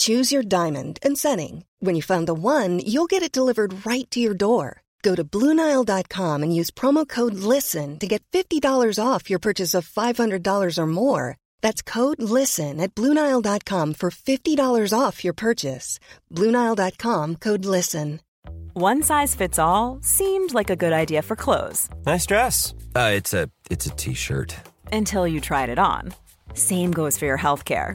Choose your diamond and setting. When you find the one, you'll get it delivered right to your door. Go to Bluenile.com and use promo code LISTEN to get $50 off your purchase of $500 or more. That's code LISTEN at Bluenile.com for $50 off your purchase. Bluenile.com code LISTEN. One size fits all seemed like a good idea for clothes Nice dress. Uh, it's a it's a t-shirt. until you tried it on. Same goes for your healthcare.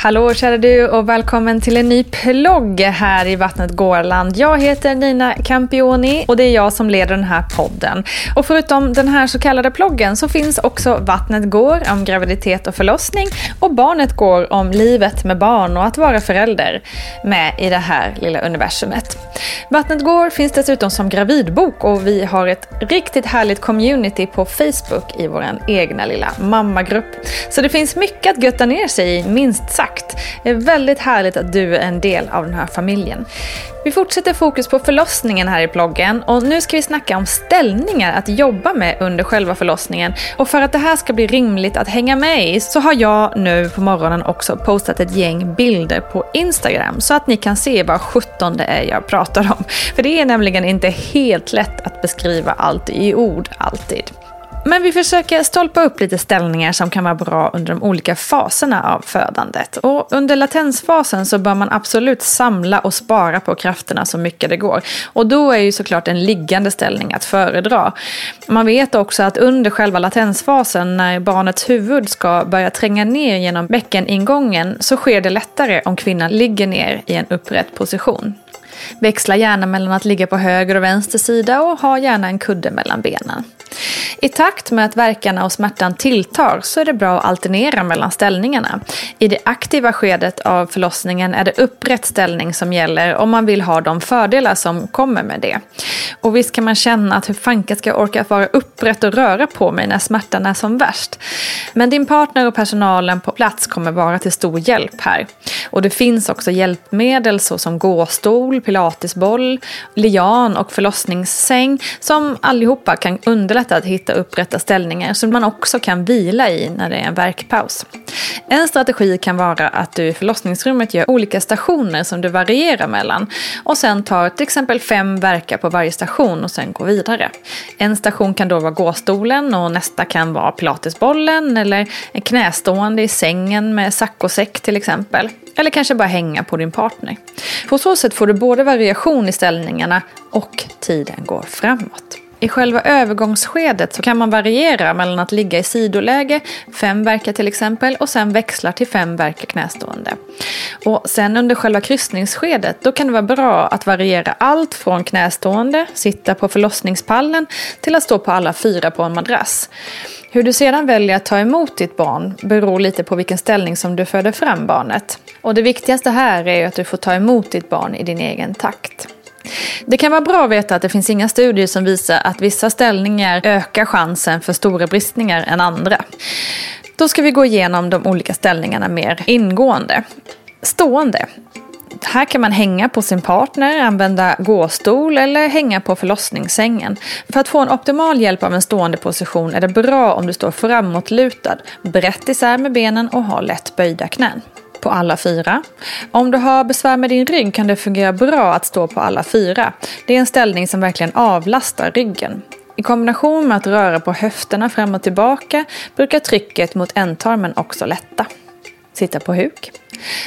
Hallå kära du och välkommen till en ny plogg här i Vattnet Gårland. Jag heter Nina Campioni och det är jag som leder den här podden. Och förutom den här så kallade ploggen så finns också Vattnet går om graviditet och förlossning och Barnet går om livet med barn och att vara förälder med i det här lilla universumet. Vattnet går finns dessutom som gravidbok och vi har ett riktigt härligt community på Facebook i vår egna lilla mammagrupp. Så det finns mycket att götta ner sig i, minst sagt. Det är väldigt härligt att du är en del av den här familjen. Vi fortsätter fokus på förlossningen här i bloggen och nu ska vi snacka om ställningar att jobba med under själva förlossningen. Och för att det här ska bli rimligt att hänga med i så har jag nu på morgonen också postat ett gäng bilder på Instagram så att ni kan se vad 17 det är jag pratar om. För det är nämligen inte helt lätt att beskriva allt i ord alltid. Men vi försöker stolpa upp lite ställningar som kan vara bra under de olika faserna av födandet. Och under latensfasen så bör man absolut samla och spara på krafterna så mycket det går. Och då är ju såklart en liggande ställning att föredra. Man vet också att under själva latensfasen när barnets huvud ska börja tränga ner genom bäckeningången så sker det lättare om kvinnan ligger ner i en upprätt position. Växla gärna mellan att ligga på höger och vänster sida och ha gärna en kudde mellan benen. I takt med att verkarna och smärtan tilltar så är det bra att alternera mellan ställningarna. I det aktiva skedet av förlossningen är det upprätt ställning som gäller om man vill ha de fördelar som kommer med det. Och visst kan man känna att hur fanken ska jag orka vara upprätt och röra på mig när smärtan är som värst. Men din partner och personalen på plats kommer vara till stor hjälp här. Och det finns också hjälpmedel såsom gåstol, pilatesboll, lian och förlossningssäng som allihopa kan underlätta att hitta upprätta ställningar som man också kan vila i när det är en verkpaus. En strategi kan vara att du i förlossningsrummet gör olika stationer som du varierar mellan och sen tar till exempel fem verkar på varje station och sen går vidare. En station kan då vara gåstolen och nästa kan vara pilatesbollen eller en knästående i sängen med saccosäck till exempel. Eller kanske bara hänga på din partner. På så sätt får du både variation i ställningarna och tiden går framåt. I själva övergångsskedet så kan man variera mellan att ligga i sidoläge, fem verkar till exempel, och sen växla till fem verkar knästående. Och sen under själva kryssningsskedet, då kan det vara bra att variera allt från knästående, sitta på förlossningspallen, till att stå på alla fyra på en madrass. Hur du sedan väljer att ta emot ditt barn beror lite på vilken ställning som du föder fram barnet. Och det viktigaste här är att du får ta emot ditt barn i din egen takt. Det kan vara bra att veta att det finns inga studier som visar att vissa ställningar ökar chansen för stora bristningar än andra. Då ska vi gå igenom de olika ställningarna mer ingående. Stående. Här kan man hänga på sin partner, använda gåstol eller hänga på förlossningssängen. För att få en optimal hjälp av en stående position är det bra om du står framåtlutad, brett isär med benen och har lätt böjda knän på alla fyra. Om du har besvär med din rygg kan det fungera bra att stå på alla fyra. Det är en ställning som verkligen avlastar ryggen. I kombination med att röra på höfterna fram och tillbaka brukar trycket mot ändtarmen också lätta. Sitta på huk.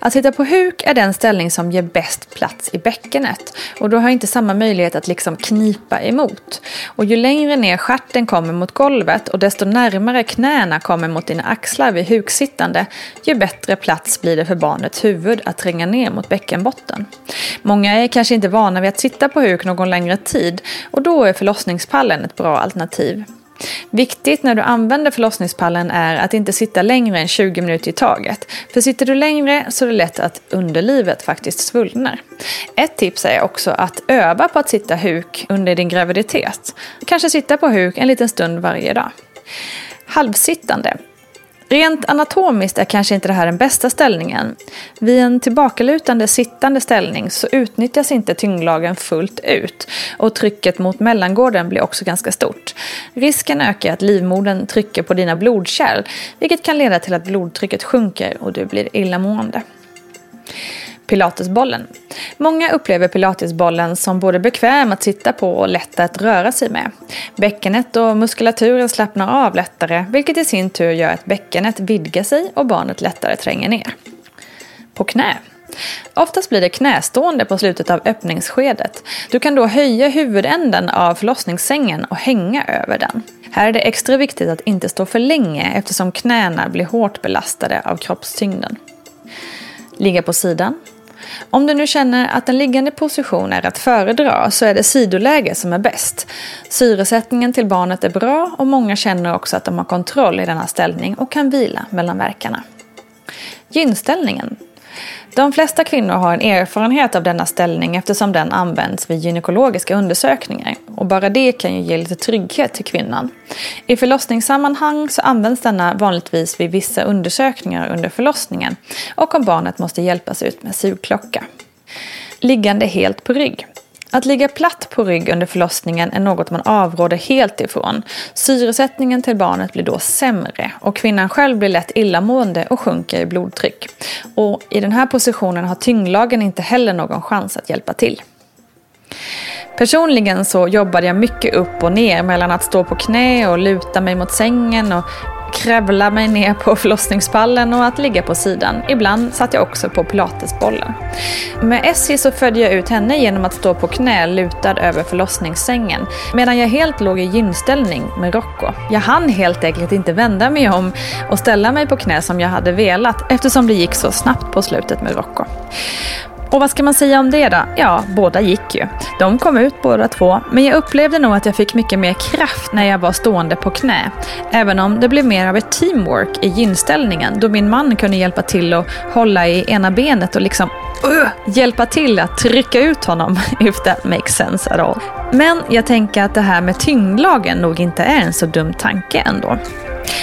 Att sitta på huk är den ställning som ger bäst plats i bäckenet och du har inte samma möjlighet att liksom knipa emot. Och ju längre ner skärten kommer mot golvet och desto närmare knäna kommer mot dina axlar vid huksittande, ju bättre plats blir det för barnets huvud att tränga ner mot bäckenbotten. Många är kanske inte vana vid att sitta på huk någon längre tid och då är förlossningspallen ett bra alternativ. Viktigt när du använder förlossningspallen är att inte sitta längre än 20 minuter i taget. För sitter du längre så är det lätt att underlivet faktiskt svullnar. Ett tips är också att öva på att sitta huk under din graviditet. Kanske sitta på huk en liten stund varje dag. Halvsittande. Rent anatomiskt är kanske inte det här den bästa ställningen. Vid en tillbakalutande sittande ställning så utnyttjas inte tyngdlagen fullt ut och trycket mot mellangården blir också ganska stort. Risken ökar att livmodern trycker på dina blodkärl vilket kan leda till att blodtrycket sjunker och du blir illamående. Pilatesbollen. Många upplever pilatesbollen som både bekväm att sitta på och lätt att röra sig med. Bäckenet och muskulaturen slappnar av lättare vilket i sin tur gör att bäckenet vidgar sig och barnet lättare tränger ner. På knä. Oftast blir det knästående på slutet av öppningsskedet. Du kan då höja huvudänden av förlossningssängen och hänga över den. Här är det extra viktigt att inte stå för länge eftersom knäna blir hårt belastade av kroppstyngden. Ligga på sidan. Om du nu känner att en liggande position är att föredra så är det sidoläge som är bäst. Syresättningen till barnet är bra och många känner också att de har kontroll i denna ställning och kan vila mellan verkarna. Gynställningen. De flesta kvinnor har en erfarenhet av denna ställning eftersom den används vid gynekologiska undersökningar. Och bara det kan ju ge lite trygghet till kvinnan. I förlossningssammanhang så används denna vanligtvis vid vissa undersökningar under förlossningen och om barnet måste hjälpas ut med sugklocka. Liggande helt på rygg. Att ligga platt på rygg under förlossningen är något man avråder helt ifrån. Syresättningen till barnet blir då sämre och kvinnan själv blir lätt illamående och sjunker i blodtryck. Och i den här positionen har tyngdlagen inte heller någon chans att hjälpa till. Personligen så jobbade jag mycket upp och ner mellan att stå på knä och luta mig mot sängen och kravla mig ner på förlossningspallen och att ligga på sidan. Ibland satt jag också på pilatesbollen. Med Essie så födde jag ut henne genom att stå på knä lutad över förlossningssängen medan jag helt låg i gynställning med Rocco. Jag hann helt enkelt inte vända mig om och ställa mig på knä som jag hade velat eftersom det gick så snabbt på slutet med Rocco. Och vad ska man säga om det då? Ja, båda gick ju. De kom ut båda två, men jag upplevde nog att jag fick mycket mer kraft när jag var stående på knä. Även om det blev mer av ett teamwork i gynställningen då min man kunde hjälpa till att hålla i ena benet och liksom uh, hjälpa till att trycka ut honom, if that makes sense at all. Men jag tänker att det här med tyngdlagen nog inte är en så dum tanke ändå.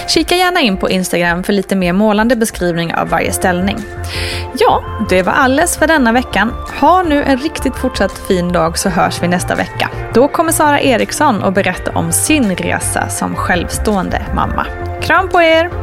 Kika gärna in på Instagram för lite mer målande beskrivning av varje ställning. Ja, det var alles för denna veckan. Ha nu en riktigt fortsatt fin dag så hörs vi nästa vecka. Då kommer Sara Eriksson att berätta om sin resa som självstående mamma. Kram på er!